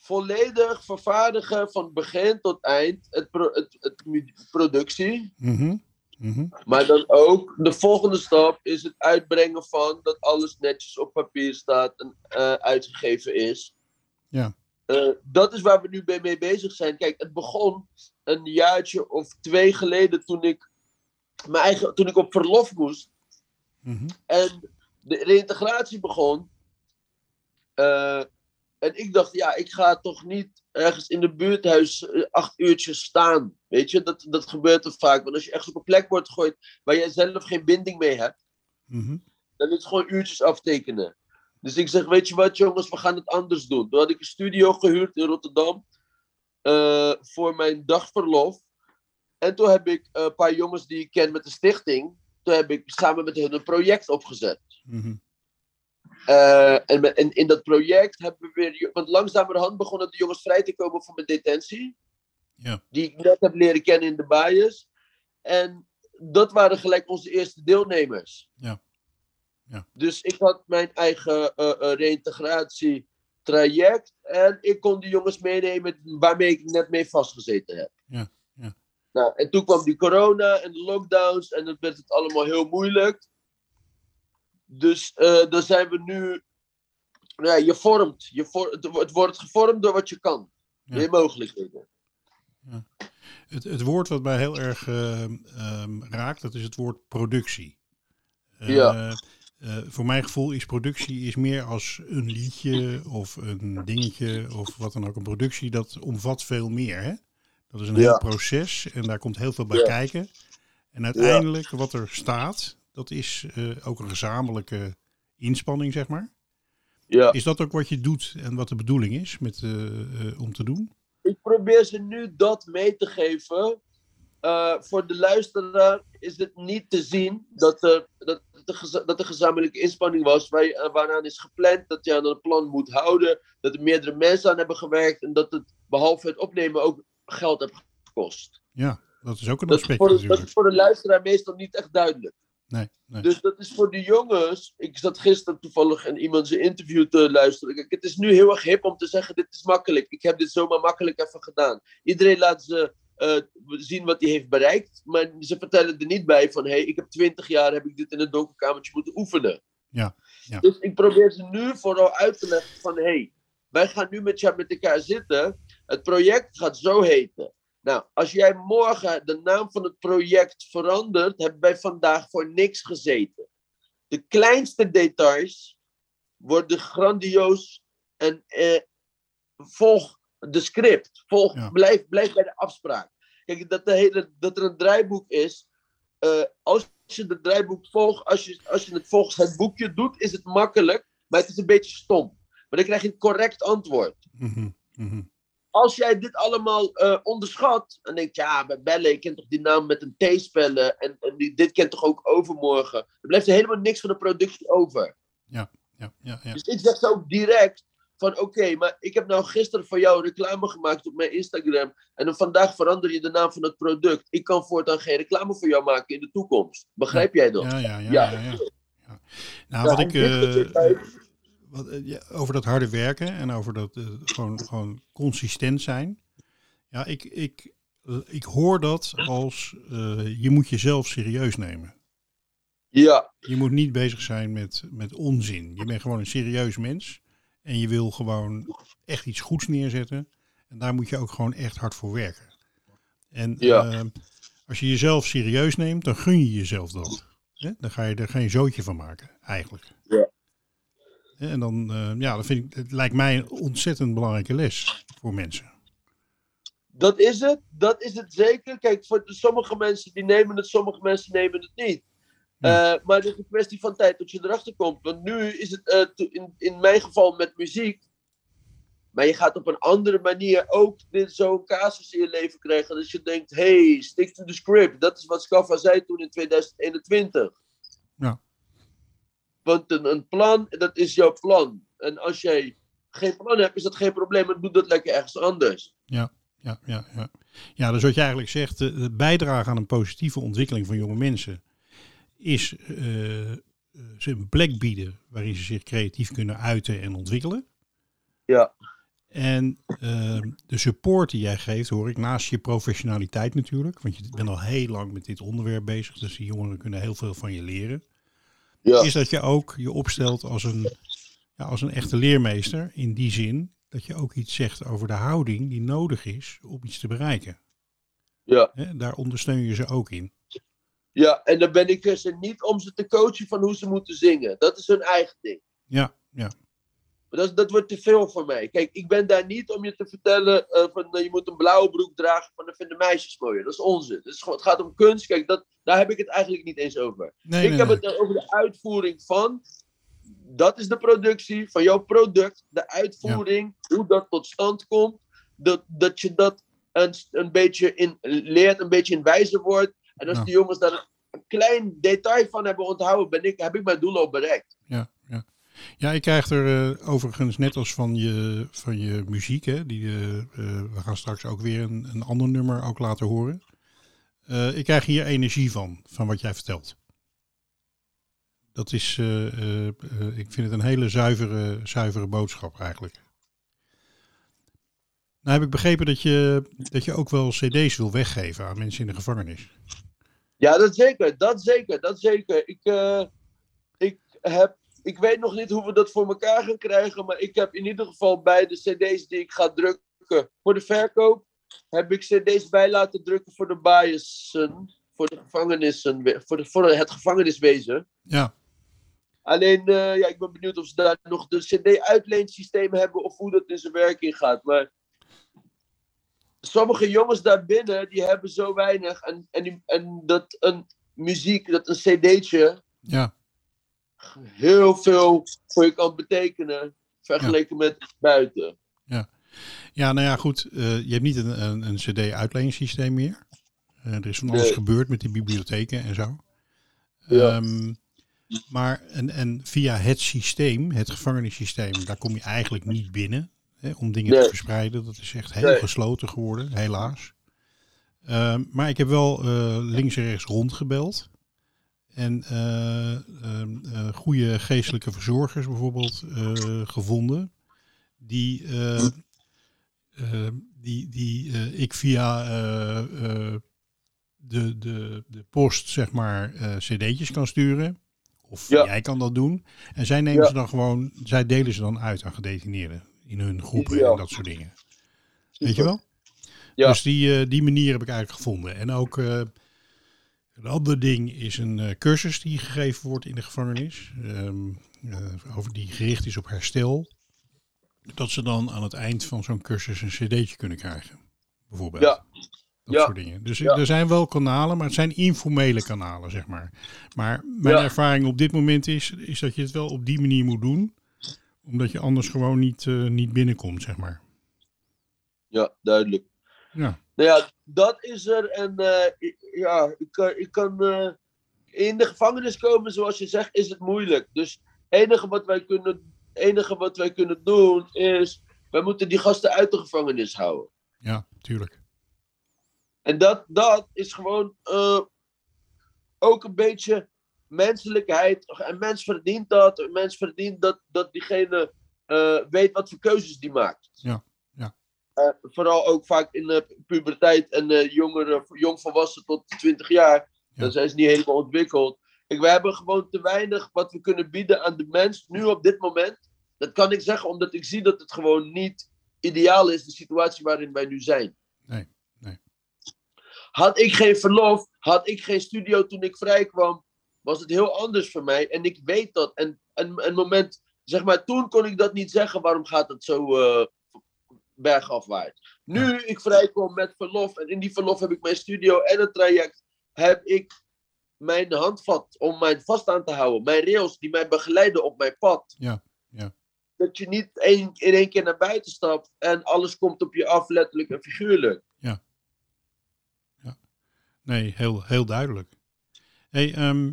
volledig vervaardigen van begin tot eind, het, pro- het, productie. Mhm, mhm. Maar dan ook, de volgende stap is het uitbrengen van dat alles netjes op papier staat en eh, uitgegeven is. Ja. Eh, dat is waar we nu mee bezig zijn. Kijk, het begon een jaartje of twee geleden toen ik, mijn eigen, toen ik op verlof moest. Mhm. En de reïntegratie begon. Eh, en ik dacht, ja, ik ga toch niet ergens in de buurthuis eh, acht uurtjes staan. Weet je, dat, dat gebeurt er vaak. Want als je ergens op een plek wordt gegooid waar jij zelf geen binding mee hebt, Mhm. dan is het gewoon uurtjes aftekenen. Dus ik zeg, weet je wat jongens, we gaan het anders doen. Toen had ik een studio gehuurd in Rotterdam eh, voor mijn dagverlof. En toen heb ik eh, een paar jongens die ik ken met de stichting, toen heb ik samen met hun een project opgezet. Mhm. Eh, en, met- in dat project hebben we weer, want langzamerhand begonnen de jongens vrij te komen van mijn detentie. Ja. Die ik net heb leren kennen in de bias. En dat waren gelijk onze eerste deelnemers. Ja. Ja. Dus ik had mijn eigen eh, reïntegratietraject. En ik kon die jongens meenemen waarmee ik net mee vastgezeten heb. Ja, ja. Nou, en toen kwam die corona en de lockdowns. En dan werd het allemaal heel moeilijk. Dus eh, dan zijn we nu. Ja, je vormt. Je het, wordt gevormd door wat je kan. Ja. Je mogelijkheden. Het, het woord wat mij heel erg eh, ehm, raakt, dat is het woord productie. Eh, Ja. voor mijn gevoel is productie is meer als een liedje of een dingetje of wat dan ook. Een productie dat omvat veel meer. Hè? Dat is een Ja. heel proces en daar komt heel veel bij Ja. kijken. En uiteindelijk wat er staat, dat is eh, ook een gezamenlijke inspanning, zeg maar. Ja. Is dat ook wat je doet en wat de bedoeling is met, eh, eh, om te doen? Ik probeer ze nu dat mee te geven. Voor de luisteraar is het niet te zien dat er, dat, geza- dat er gezamenlijke inspanning was waar je, waaraan is gepland dat je aan een plan moet houden, dat er meerdere mensen aan hebben gewerkt en dat het behalve het opnemen ook geld heeft gekost. Ja, dat is ook een Dat is, aspect voor de, dat natuurlijk. is voor de luisteraar meestal niet echt duidelijk. Nee, nee. Dus dat is voor de jongens. Ik zat gisteren toevallig in iemand zijn interview te luisteren. Kijk, het is nu heel erg hip om te zeggen: dit is makkelijk. Ik heb dit zomaar makkelijk even gedaan. Iedereen laat ze eh, zien wat hij heeft bereikt. Maar ze vertellen er niet bij van: hé, hey, ik heb twintig jaar heb ik dit in een donkerkamertje moeten oefenen. Ja, ja. Dus ik probeer ze nu vooral uit te leggen van: hé, hey, wij gaan nu met, jou, met elkaar zitten. Het project gaat zo heten. Nou, als jij morgen de naam van het project verandert, hebben wij vandaag voor niks gezeten. De kleinste details worden grandioos en eh, volg de script. Volg, Ja. blijf, blijf bij de afspraak. Kijk, dat, de hele, dat er een draaiboek is. eh, als je het draaiboek volgt, als je, als je het volgens het boekje doet, is het makkelijk, maar het is een beetje stom. Maar dan krijg je een correct antwoord. Mhm. Als jij dit allemaal eh, onderschat en denkt, ja, bij bellen, ik ken toch die naam met een T spellen en, en die, dit kent toch ook overmorgen. Dan blijft er helemaal niks van de productie over. Ja, ja, ja. Dus ik zeg zo ook direct van oké, maar ik heb nou gisteren voor jou reclame gemaakt op mijn Instagram. En dan vandaag verander je de naam van het product. Ik kan voortaan geen reclame voor jou maken in de toekomst. Begrijp jij dat? Ja, ja, ja. Ja. ja, ja. Ja. Nou, Ja, wat ik... wat, eh, ja, over dat harde werken en over dat eh, gewoon, gewoon consistent zijn. Ja, ik, ik, eh, ik hoor dat als je moet jezelf serieus nemen. ja, Je moet niet bezig zijn met, met onzin. Je bent gewoon een serieus mens. En je wil gewoon echt iets goeds neerzetten. En daar moet je ook gewoon echt hard voor werken. En Ja. eh, als je jezelf serieus neemt, dan gun je jezelf dat. Hè? Dan ga je er geen zootje van maken, eigenlijk. Ja. En dan, eh, ja, dat vind ik, het lijkt mij een ontzettend belangrijke les voor mensen. dat is het. Dat is het zeker. Kijk, voor sommige mensen die nemen het, sommige mensen nemen het niet. Ja. Eh, maar het is een kwestie van tijd dat je erachter komt. Want nu is het eh, in, in mijn geval met muziek. Maar je gaat op een andere manier ook dit zo'n casus in je leven krijgen. Dat je denkt, hey, stick to the script. Dat is wat Scaffa zei toen in 2021. Ja. Want een, een plan, dat is jouw plan. En als jij geen plan hebt, is dat geen probleem. Maar doe dat lekker ergens anders. Ja, ja, ja. Ja, dus wat je eigenlijk zegt, de, bijdrage aan een positieve ontwikkeling van jonge mensen is eh, eh, ze een plek bieden waarin ze zich creatief kunnen uiten en ontwikkelen. Ja. En eh, de support die jij geeft, hoor ik, naast je professionaliteit natuurlijk, want je bent al heel lang met dit onderwerp bezig, dus die jongeren kunnen heel veel van je leren, Ja. is dat je ook je opstelt als een, ja, als een echte leermeester, in die zin dat je ook iets zegt over de houding die nodig is om iets te bereiken. Ja. Daar ondersteun je ze ook in. Ja, en dan ben ik ze niet om ze te coachen van hoe ze moeten zingen. Dat is hun eigen ding. Ja, ja, dat, dat wordt te veel voor mij. Kijk, ik ben daar niet om je te vertellen eh, van eh, je moet een blauwe broek dragen van dan vinden meisjes mooier. Dat is onzin. Dat is gewoon, het gaat om kunst. Kijk, dat, daar heb ik het eigenlijk niet eens over. nee, ik nee, heb nee. het er over de uitvoering van. Dat is de productie van jouw product. De uitvoering, hoe dat tot stand komt. Dat, dat je dat een, een beetje in leert, een beetje in wijzer wordt. En als Ja. die jongens daar een klein detail van hebben onthouden, ben ik, heb ik mijn doel al bereikt. Ja, ja. ik krijg er eh, overigens net als van je, van je muziek, hè, die, eh, eh, we gaan straks ook weer een, een ander nummer ook laten horen. Ik krijg hier energie van, van wat jij vertelt. Dat is, ik vind het een hele zuivere, zuivere boodschap eigenlijk. Nou heb ik begrepen dat je, dat je ook wel cd's wil weggeven aan mensen in de gevangenis. Ja, dat zeker. Dat zeker. Dat zeker. Ik, ik, heb, ik weet nog niet hoe we dat voor elkaar gaan krijgen. Maar ik heb in ieder geval bij de CD's die ik ga drukken voor de verkoop. Heb ik CD's bij laten drukken voor de biasen. Voor de gevangenissen. Voor, de, voor het gevangeniswezen. Ja, Alleen, eh, ja, ik ben benieuwd of ze daar nog de CD-uitleensysteem hebben. Of hoe dat in zijn werking gaat. Maar sommige jongens daarbinnen, die hebben zo weinig. En, en, die- en dat een muziek, dat een cd'tje, ja, heel veel voor je kan betekenen. Vergeleken met buiten. Ja, nou ja, goed. eh, je hebt niet een, een, een CD-uitleensysteem meer. Eh, er is van alles Nee. gebeurd met die bibliotheken en zo. Ja. Ehm, maar en, en via het systeem, het gevangenissysteem, daar kom je eigenlijk niet binnen hè, om dingen te verspreiden. Dat is echt heel Nee. gesloten geworden, helaas. Ehm, maar ik heb wel eh, links en rechts rondgebeld. En eh, ehm, eh, goede geestelijke verzorgers bijvoorbeeld eh, gevonden. Die, die, die ik via de, de, de post, zeg maar, cd'tjes kan sturen. Of Ja. jij kan dat doen. En zij nemen Ja. ze dan gewoon, zij delen ze dan uit aan gedetineerden. In hun groepen en dat soort dingen. Weet je wel? Ja. Dus die, die manier heb ik eigenlijk gevonden. En ook een ander ding is een eh, cursus die gegeven wordt in de gevangenis. ehm, eh, over die gericht is op herstel. Dat ze dan aan het eind van zo'n cursus een cd'tje kunnen krijgen. Bijvoorbeeld. Ja. Dat Ja. soort dingen. Dus Ja. er zijn wel kanalen, maar het zijn informele kanalen, zeg maar. Maar mijn Ja. ervaring op dit moment is, is dat je het wel op die manier moet doen. Omdat je anders gewoon niet, eh, niet binnenkomt, zeg maar. Ja, duidelijk. Ja. Nou ja, dat is er. En eh, ik- ja, ik, kan- ik kan. eh, in de gevangenis komen, zoals je zegt, is het moeilijk. Dus het enige wat wij kunnen, enige wat wij kunnen doen is. Wij moeten die gasten uit de gevangenis houden. Ja, tuurlijk. En dat, dat is gewoon eh, ook een beetje menselijkheid. Een mens verdient dat. Een mens verdient dat, dat diegene weet wat voor keuzes die maakt. Ja, vooral ook vaak in de puberteit en eh jongeren, jongvolwassen tot 20 jaar. Ja. Dan zijn ze niet helemaal ontwikkeld. Kijk, we hebben gewoon te weinig wat we kunnen bieden aan de mens nu op dit moment. Dat kan ik zeggen omdat ik zie dat het gewoon niet ideaal is, de situatie waarin wij nu zijn. Nee, nee. Had ik geen verlof, had ik geen studio toen ik vrij kwam, was het heel anders voor mij. En ik weet dat. En een, een moment, zeg maar, toen kon ik dat niet zeggen. Waarom gaat het zo eh bergafwaarts? Nu ik vrij kom met verlof en in die verlof heb ik mijn studio en een traject, heb ik mijn handvat om mij vast aan te houden. Mijn rails die mij begeleiden op mijn pad. Ja, ja. Dat je niet één, in één keer naar buiten stapt en alles komt op je af, letterlijk en figuurlijk. Nee, heel, heel duidelijk. Hey, ehm,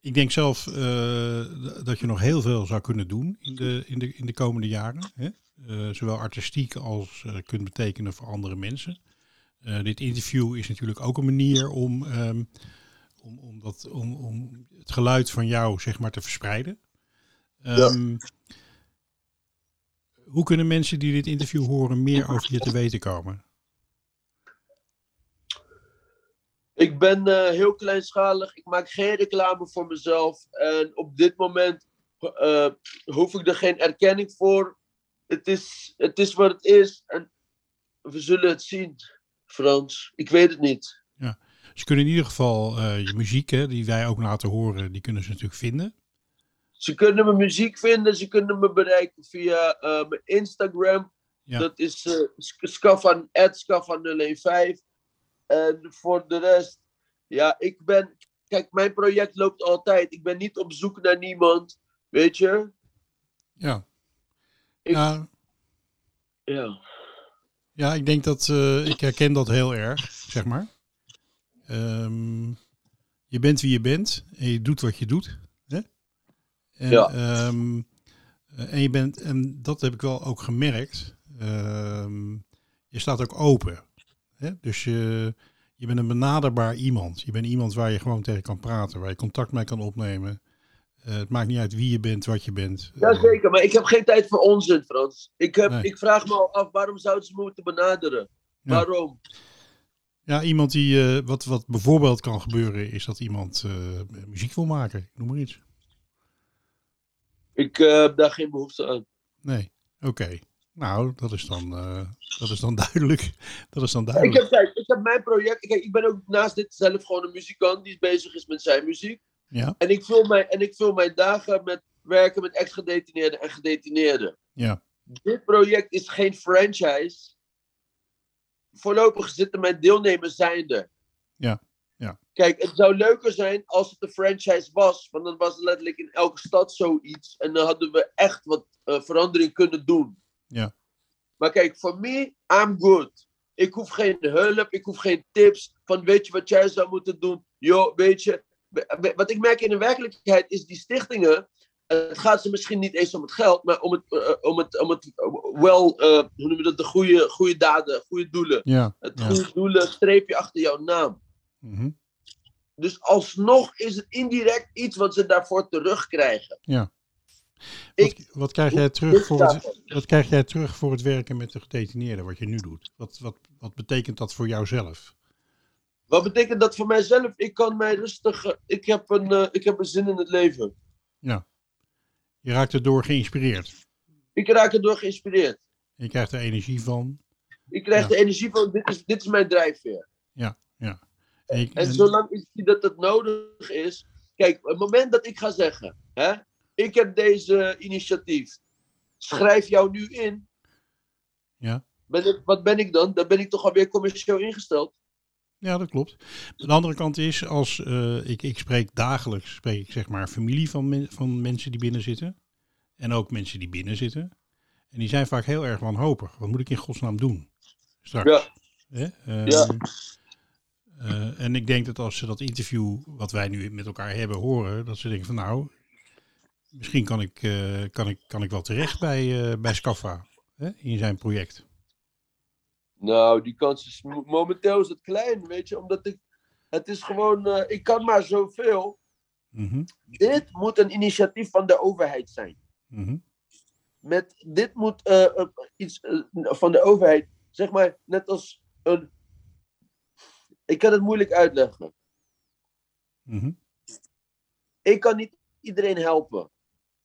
ik denk zelf eh, dat je nog heel veel zou kunnen doen in de, in de, in de komende jaren. Hè? Eh, zowel artistiek als eh, kunt betekenen voor andere mensen. Eh, dit interview is natuurlijk ook een manier om, ehm, om, om, dat, om, om het geluid van jou zeg maar, te verspreiden. Ehm, Hoe kunnen mensen die dit interview horen meer over je te weten komen? Ik ben heel kleinschalig. Ik maak geen reclame voor mezelf. En op dit moment hoef ik er geen erkenning voor. Het is, het is wat het is. En we zullen het zien, Frans. Ik weet het niet. Ze kunnen in ieder geval eh, je muziek, hè, die wij ook laten horen, die kunnen ze natuurlijk vinden. Ze kunnen mijn muziek vinden. Ze kunnen me bereiken via eh, mijn Instagram. Ja. Dat is uh, Scafan, Scafan015. En voor de rest, ja, ik ben. Kijk, mijn project loopt altijd. Ik ben niet op zoek naar niemand. Weet je? Ja. Ik- ja, Ja. ja, ik denk dat eh, ik herken dat heel erg, zeg maar. Ehm, je bent wie je bent en je doet wat je doet. Hè? En, Ja. ehm, eh, en je bent, en dat heb ik wel ook gemerkt. ehm, je staat ook open. Hè? Dus je, je bent een benaderbaar iemand. Je bent iemand waar je gewoon tegen kan praten, waar je contact mee kan opnemen. Eh, het maakt niet uit wie je bent, wat je bent. Jazeker, maar ik heb geen tijd voor onzin, Frans. Ik, heb, Nee. ik vraag me al af, waarom zouden ze moeten benaderen? Ja. Waarom? Ja, iemand die, eh, wat, wat bijvoorbeeld kan gebeuren, is dat iemand eh, muziek wil maken. Ik Noem maar iets. Ik heb daar geen behoefte aan. Nee, oké. Nou, dat is, dan, dat is dan duidelijk. Dat is dan Ik duidelijk. heb, kijk, ik heb mijn project. Kijk, ik ben ook naast dit zelf gewoon een muzikant die bezig is met zijn muziek. Ja, En ik vul mijn, en ik vul mijn dagen met werken met ex-gedetineerden en gedetineerden. ja, Dit project is geen franchise. Voorlopig zitten mijn deelnemers zijn er. Ja, ja. Kijk, het zou leuker zijn als het een franchise was. Want dan was het letterlijk in elke stad zoiets. En dan hadden we echt wat eh, verandering kunnen doen. Ja. Maar kijk, voor me, I'm good. Ik hoef geen hulp, ik hoef geen tips. Van weet je wat jij zou moeten doen? Yo, weet je. Wat ik merk in de werkelijkheid is die stichtingen. eh, Het gaat ze misschien niet eens om het geld, maar om het, eh, om het, om het eh, wel, eh, hoe noemen we dat, de goede, goede daden, goede doelen. ja. Het ja. goede doelen streep je achter jouw naam. Mhm. Dus alsnog is het indirect iets wat ze daarvoor terugkrijgen. Wat, Ik- wat, krijg jij terug voor het, wat krijg jij terug voor het werken met de gedetineerden, wat je nu doet? Wat, wat, wat betekent dat voor jouzelf? Wat betekent dat voor mijzelf? Ik kan mij rustig. eh, Ik heb een, eh, ik heb een zin in het leven. Je raakt erdoor geïnspireerd. Ik raak erdoor geïnspireerd. Je krijgt er energie van. Ik krijg Ja. de energie van: dit is, dit is mijn drijfveer. Ja, ja. En, je- En en- zolang ik zie dat het nodig is. Kijk, het moment dat ik ga zeggen: hè, ik heb deze initiatief. Schrijf jou nu in. Ja. Ben ik, wat ben ik dan? Dan ben ik toch alweer commercieel ingesteld. Ja, dat klopt. De andere kant is, als eh, ik, ik spreek dagelijks, spreek ik zeg maar familie van, men- van mensen die binnen zitten. En ook mensen die binnen zitten. En die zijn vaak heel erg wanhopig. Wat moet ik in godsnaam doen? Straks. Ja. Ehm, Ja. eh, en ik denk dat als ze dat interview wat wij nu met elkaar hebben horen, dat ze denken van nou, misschien kan ik, eh, kan ik, kan ik wel terecht bij, eh bij Scaffa hè? in zijn project. Nou, die kans is mo- momenteel is het klein, weet je, omdat ik, het is gewoon, eh, ik kan maar zoveel. Mhm, Dit moet een initiatief van de overheid zijn. mhm, Met, dit moet eh, eh, iets van de overheid, zeg maar, net als een, ik kan het moeilijk uitleggen. mhm. Ik kan niet iedereen helpen.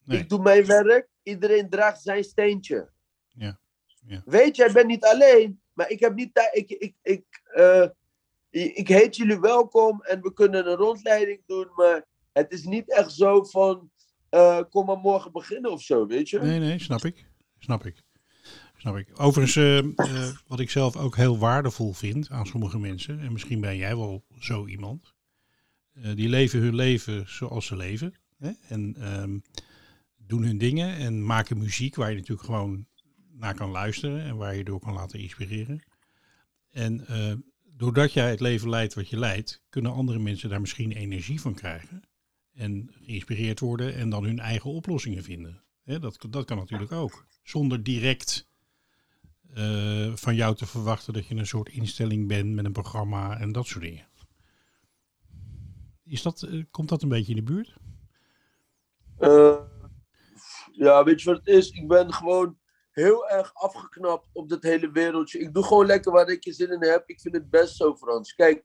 Nee. Ik doe mijn werk, iedereen draagt zijn steentje. Ja, ja. Weet je, ik ben niet alleen, maar ik heb niet. Ik, ik, ik, eh, ik, heet jullie welkom en we kunnen een rondleiding doen, maar het is niet echt zo van eh, kom maar morgen beginnen of zo, weet je? Nee, nee, snap ik. Snap ik. Snap ik. Overigens, eh, wat ik zelf ook heel waardevol vind aan sommige mensen, en misschien ben jij wel zo iemand, die leven hun leven zoals ze leven. Hè? En ehm, doen hun dingen en maken muziek waar je natuurlijk gewoon naar kan luisteren en waar je door kan laten inspireren. En eh, doordat jij het leven leidt wat je leidt, kunnen andere mensen daar misschien energie van krijgen. En geïnspireerd worden en dan hun eigen oplossingen vinden. Dat, dat kan natuurlijk ook. Zonder direct eh, van jou te verwachten dat je een soort instelling bent met een programma en dat soort dingen. Is dat, eh, komt dat een beetje in de buurt? Ja, weet je wat het is? Ik ben gewoon heel erg afgeknapt op dit hele wereldje. Ik doe gewoon lekker waar ik je zin in heb. Ik vind het best zo, Frans. Kijk,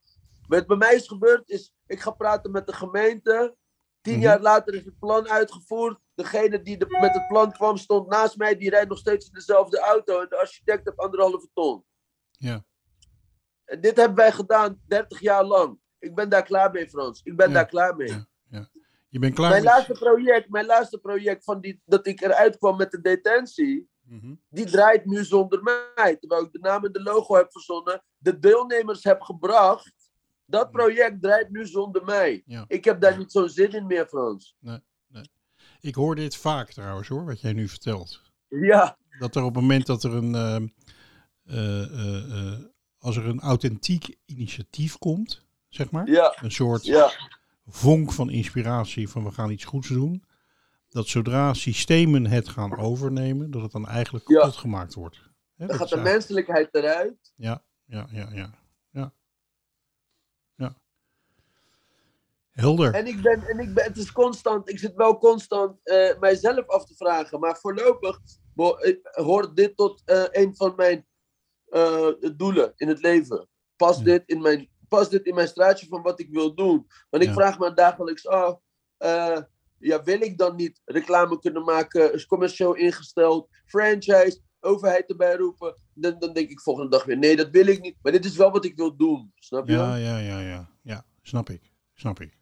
wat bij mij is gebeurd is, ik ga praten met de gemeente. Tien Mhm. jaar later is het plan uitgevoerd. Degene die de- met het plan kwam stond naast mij. Die rijdt nog steeds in dezelfde auto. En de architect heeft anderhalve ton. Ja. En dit hebben wij gedaan 30 jaar lang. Ik ben daar klaar mee, Frans. Ik ben Ja, daar klaar mee. ja. Je bent klaar Mijn met- laatste project, mijn laatste project van die, dat ik eruit kwam met de detentie, Mhm. die draait nu zonder mij. Terwijl ik de naam en de logo heb verzonnen, de deelnemers heb gebracht. Dat project draait nu zonder mij. Ja. Ik heb daar niet zo'n zin in meer, Frans. Ik hoor dit vaak trouwens hoor, wat jij nu vertelt. Ja, Dat er op het moment dat er een, ehm, eh, eh, eh, als er een authentiek initiatief komt, zeg maar, ja, een soort ja. vonk van inspiratie van we gaan iets goeds doen, dat zodra systemen het gaan overnemen, dat het dan eigenlijk Ja. kapot gemaakt wordt. Hè, Dan dat gaat de eigenlijk- menselijkheid eruit. Ja, ja, ja, ja. Ja. ja. Helder. En ik ben, en ik ben, het is constant, ik zit wel constant eh, mijzelf af te vragen. Maar voorlopig hoort dit tot eh, een van mijn eh, doelen in het leven. Pas, Ja. dit in mijn, pas dit in mijn straatje van wat ik wil doen. Want ik Ja. vraag me dagelijks af. Ja, wil ik dan niet reclame kunnen maken, is commercieel ingesteld, franchise, overheid erbij roepen? Dan, dan denk ik volgende dag weer, nee, dat wil ik niet. Maar dit is wel wat ik wil doen, snap je? Ja, ja, ja, ja. Ja, snap ik. Snap ik.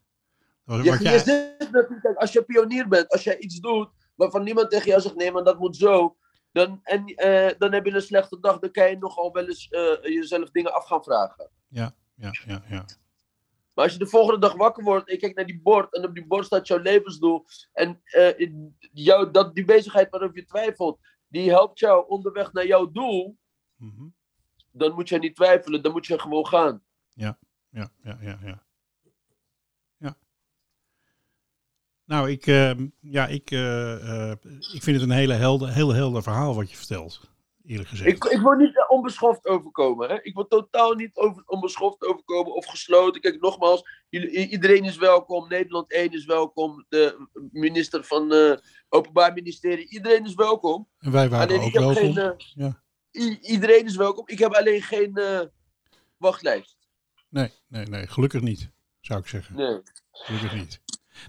Je, je zit natuurlijk, als je pionier bent, als jij iets doet waarvan niemand tegen jou zegt, nee, maar dat moet zo. Dan, en, eh, dan heb je een slechte dag, dan kan je nogal wel eens eh, jezelf dingen af gaan vragen. ja, ja, ja, ja. Maar als je de volgende dag wakker wordt en je kijkt naar die bord en op die bord staat jouw levensdoel en jou, dat, die bezigheid waarover je twijfelt, die helpt jou onderweg naar jouw doel, Mhm. dan moet je niet twijfelen, dan moet je gewoon gaan. Ja, ja, ja, ja. Ja. Nou, ik, ehm, ja, ik, eh, eh, ik vind het een hele helder, heel helder verhaal wat je vertelt. Eerlijk gezegd. Ik, ik wil niet onbeschoft overkomen. Hè? Ik wil totaal niet over, onbeschoft overkomen of gesloten. Kijk, nogmaals, jullie, iedereen is welkom. Nederland 1 is welkom. De minister van eh Openbaar Ministerie. Iedereen is welkom. en wij waren alleen ook welkom. geen. eh, Ja. iedereen is welkom. Ik heb alleen geen eh, wachtlijst. Nee, nee, nee, gelukkig niet, zou ik zeggen. Nee. Gelukkig niet.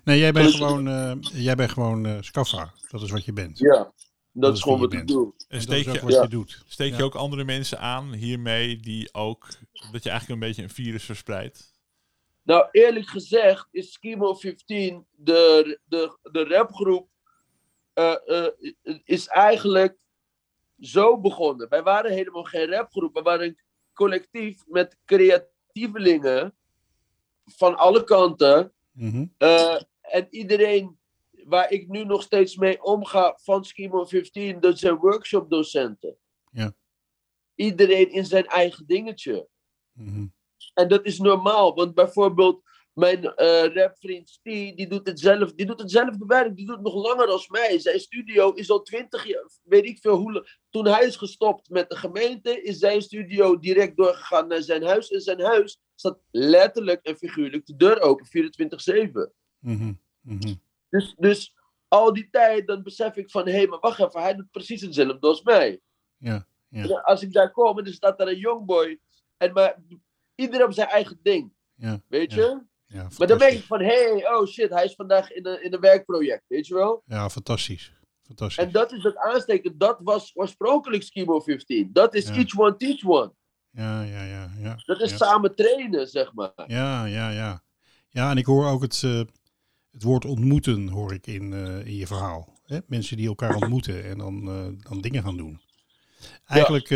Nee, jij bent Gelukkig gewoon, jij bent gewoon Scaffa. Dat is wat je bent. Ja, dat, is is gewoon wat je ik doe. En steek je, wat Ja. je doet. steek je Ja. ook andere mensen aan hiermee die ook, dat je eigenlijk een beetje een virus verspreidt? Nou, eerlijk gezegd is Schemo 15, de, de, de rapgroep, eh, eh, is eigenlijk zo begonnen. Wij waren helemaal geen rapgroep, we waren een collectief met creatievelingen van alle kanten. Mhm. Eh, en iedereen waar ik nu nog steeds mee omga van Schemo 15, dat zijn workshopdocenten. Ja. Iedereen in zijn eigen dingetje. Mhm. En dat is normaal, want bijvoorbeeld mijn eh rapvriend die doet, het zelf, die doet hetzelfde werk, die doet het nog langer dan mij. Zijn studio is al twintig jaar, weet ik veel hoe. Toen hij is gestopt met de gemeente, is zijn studio direct doorgegaan naar zijn huis. En zijn huis staat letterlijk en figuurlijk de deur open, 24-7. Mhm. Mhm. Dus, dus al die tijd, dan besef ik van, hé, hey, maar wacht even, hij doet precies hetzelfde als mij. Ja, ja. En als ik daar kom, en er staat daar een jongboy, en maar iedereen op zijn eigen ding, Ja, weet je? ja, Maar dan denk ik van, hé, hey, oh shit, hij is vandaag in een, in een werkproject, weet je wel? Ja, fantastisch. Fantastisch. En dat is het aansteken, dat was oorspronkelijk Schemo 15. Dat is each one teach one. Ja, ja, ja, ja. Dat is samen trainen, zeg maar. Ja, ja, ja. Ja, en ik hoor ook het, eh, het woord ontmoeten hoor ik in, eh, in je verhaal. Hè? Mensen die elkaar ontmoeten en dan, eh, dan dingen gaan doen. Eigenlijk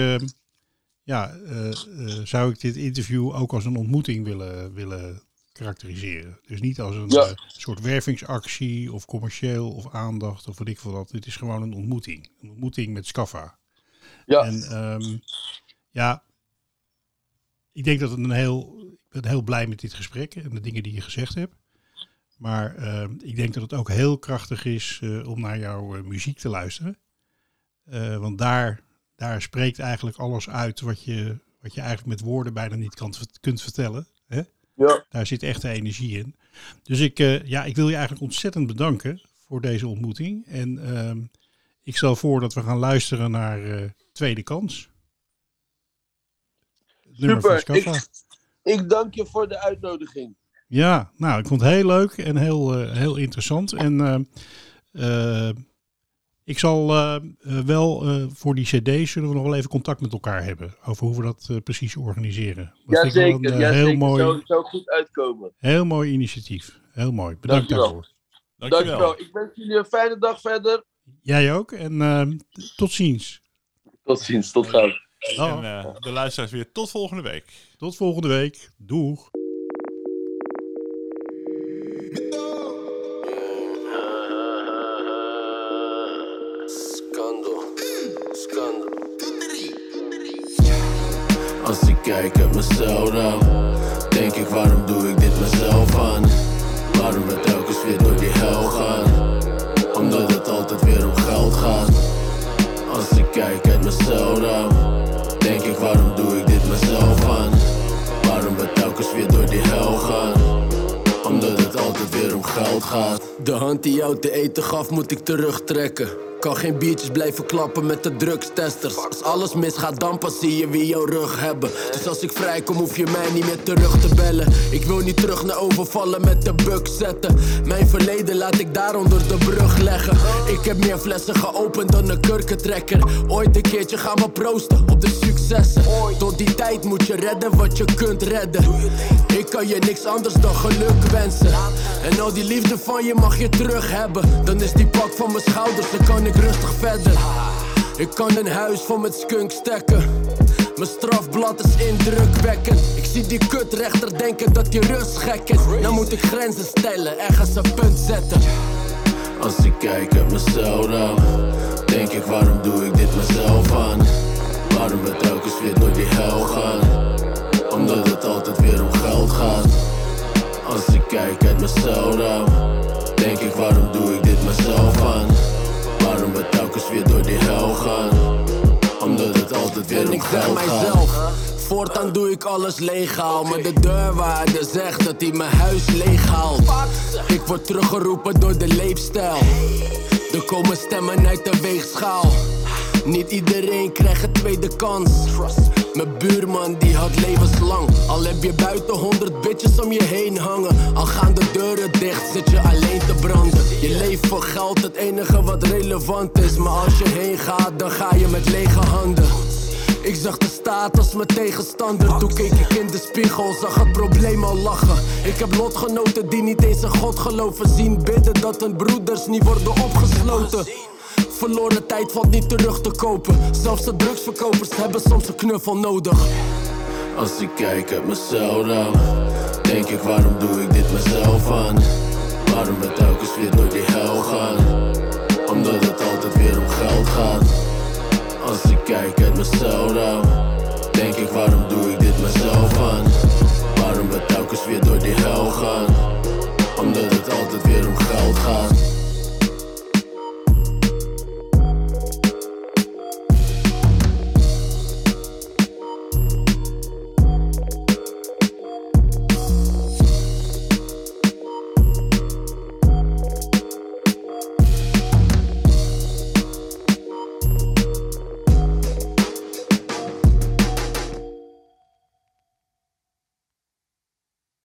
ja, eh, eh, zou ik dit interview ook als een ontmoeting willen, willen karakteriseren. Dus niet als een Ja. soort wervingsactie of commercieel of aandacht of wat ik veel wat. Het is gewoon een ontmoeting. Een ontmoeting met Scaffa. Ja, En ehm, ja, ik denk dat het een heel. Ik ben heel blij met dit gesprek en de dingen die je gezegd hebt. Maar ehm, ik denk dat het ook heel krachtig is eh, om naar jouw eh, muziek te luisteren. Eh, want daar, daar spreekt eigenlijk alles uit wat je, wat je eigenlijk met woorden bijna niet kan, kunt vertellen. Hè? ja. Daar zit echte energie in. Dus ik, ja, ik wil je eigenlijk ontzettend bedanken voor deze ontmoeting. En ehm, ik stel voor dat we gaan luisteren naar Tweede Kans. Super. Ik dank je voor de uitnodiging. Ja, nou, ik vond het heel leuk en heel, eh, heel interessant. En eh, eh, ik zal wel eh, voor die cd's zullen we nog wel even contact met elkaar hebben. Over hoe we dat eh, precies organiseren. Dat Jazeker, een, ja, heel, zeker. mooi, Zou, zou goed uitkomen. heel mooi initiatief. Heel mooi. Bedankt Dankjewel. daarvoor. Dankjewel. Dankjewel. Ik wens jullie een fijne dag verder. Jij ook. En tot ziens. Tot ziens, tot gauw. En eh, de luisteraars weer tot volgende week. Tot volgende week. Doeg. Als ik kijk uit mijn celraam, denk ik waarom doe ik dit mezelf aan? Waarom we telkens weer door die hel gaan? Omdat het altijd weer om geld gaat. Als ik kijk uit mijn celraam, denk ik waarom doe ik dit mezelf aan? Waarom we telkens weer door die hel gaan? Omdat het altijd weer om geld gaat. De hand die jou te eten gaf, moet ik terugtrekken. Kan geen biertjes blijven klappen met de drugstesters. Als alles misgaat, dan pas zie je wie jouw rug hebben. Dus als ik vrijkom, hoef je mij niet meer terug te bellen. Ik wil niet terug naar overvallen met de buk zetten. Mijn verleden laat ik daar onder de brug leggen. Ik heb meer flessen geopend dan een kurkentrekker. Ooit een keertje gaan we proosten op de successen. Tot die tijd moet je redden wat je kunt redden. Kan je niks anders dan geluk wensen. En al die liefde van je mag je terug hebben. Dan is die pak van mijn schouders, dan kan ik rustig verder. Ik kan een huis vol met skunk stekken. Mijn strafblad is indrukwekkend. Ik zie die kutrechter denken dat hij rustgek is. Nou moet ik grenzen stellen, ergens een punt zetten. Als ik kijk uit mijn celraam, denk ik waarom doe ik dit mezelf aan? Waarom we telkens weer door die hel gaan? Omdat het altijd weer om geld gaat. Als ik kijk uit mijn celraam, denk ik waarom doe ik dit mezelf aan? Waarom we telkens weer door die hel gaan? Omdat het altijd weer om geld gaat. Voortaan doe ik alles legaal, maar de deurwaarder zegt dat hij mijn huis leeg haalt. Ik word teruggeroepen door de leefstijl. Er komen stemmen uit de weegschaal. Niet iedereen krijgt een tweede kans. Mijn buurman die had levenslang. Al heb je buiten honderd bitches om je heen hangen. Al gaan de deuren dicht, zit je alleen te branden. Je leeft voor geld, het enige wat relevant is. Maar als je heen gaat, dan ga je met lege handen. Ik zag de staat als mijn tegenstander. Toen keek ik in de spiegel, zag het probleem al lachen. Ik heb lotgenoten die niet eens in God geloven. Zien bidden dat hun broeders niet worden opgesloten. Verloren tijd valt niet terug te kopen. Zelfs de drugsverkopers hebben soms een knuffel nodig. Als ik kijk uit mezelf dan, denk ik waarom doe ik dit mezelf aan? Waarom we telkens weer door die hel gaan? Omdat het altijd weer om geld gaat. Als ik kijk uit mezelf dan, denk ik waarom doe ik dit mezelf aan? Waarom we telkens weer door die hel gaan? Omdat het altijd weer om geld gaat.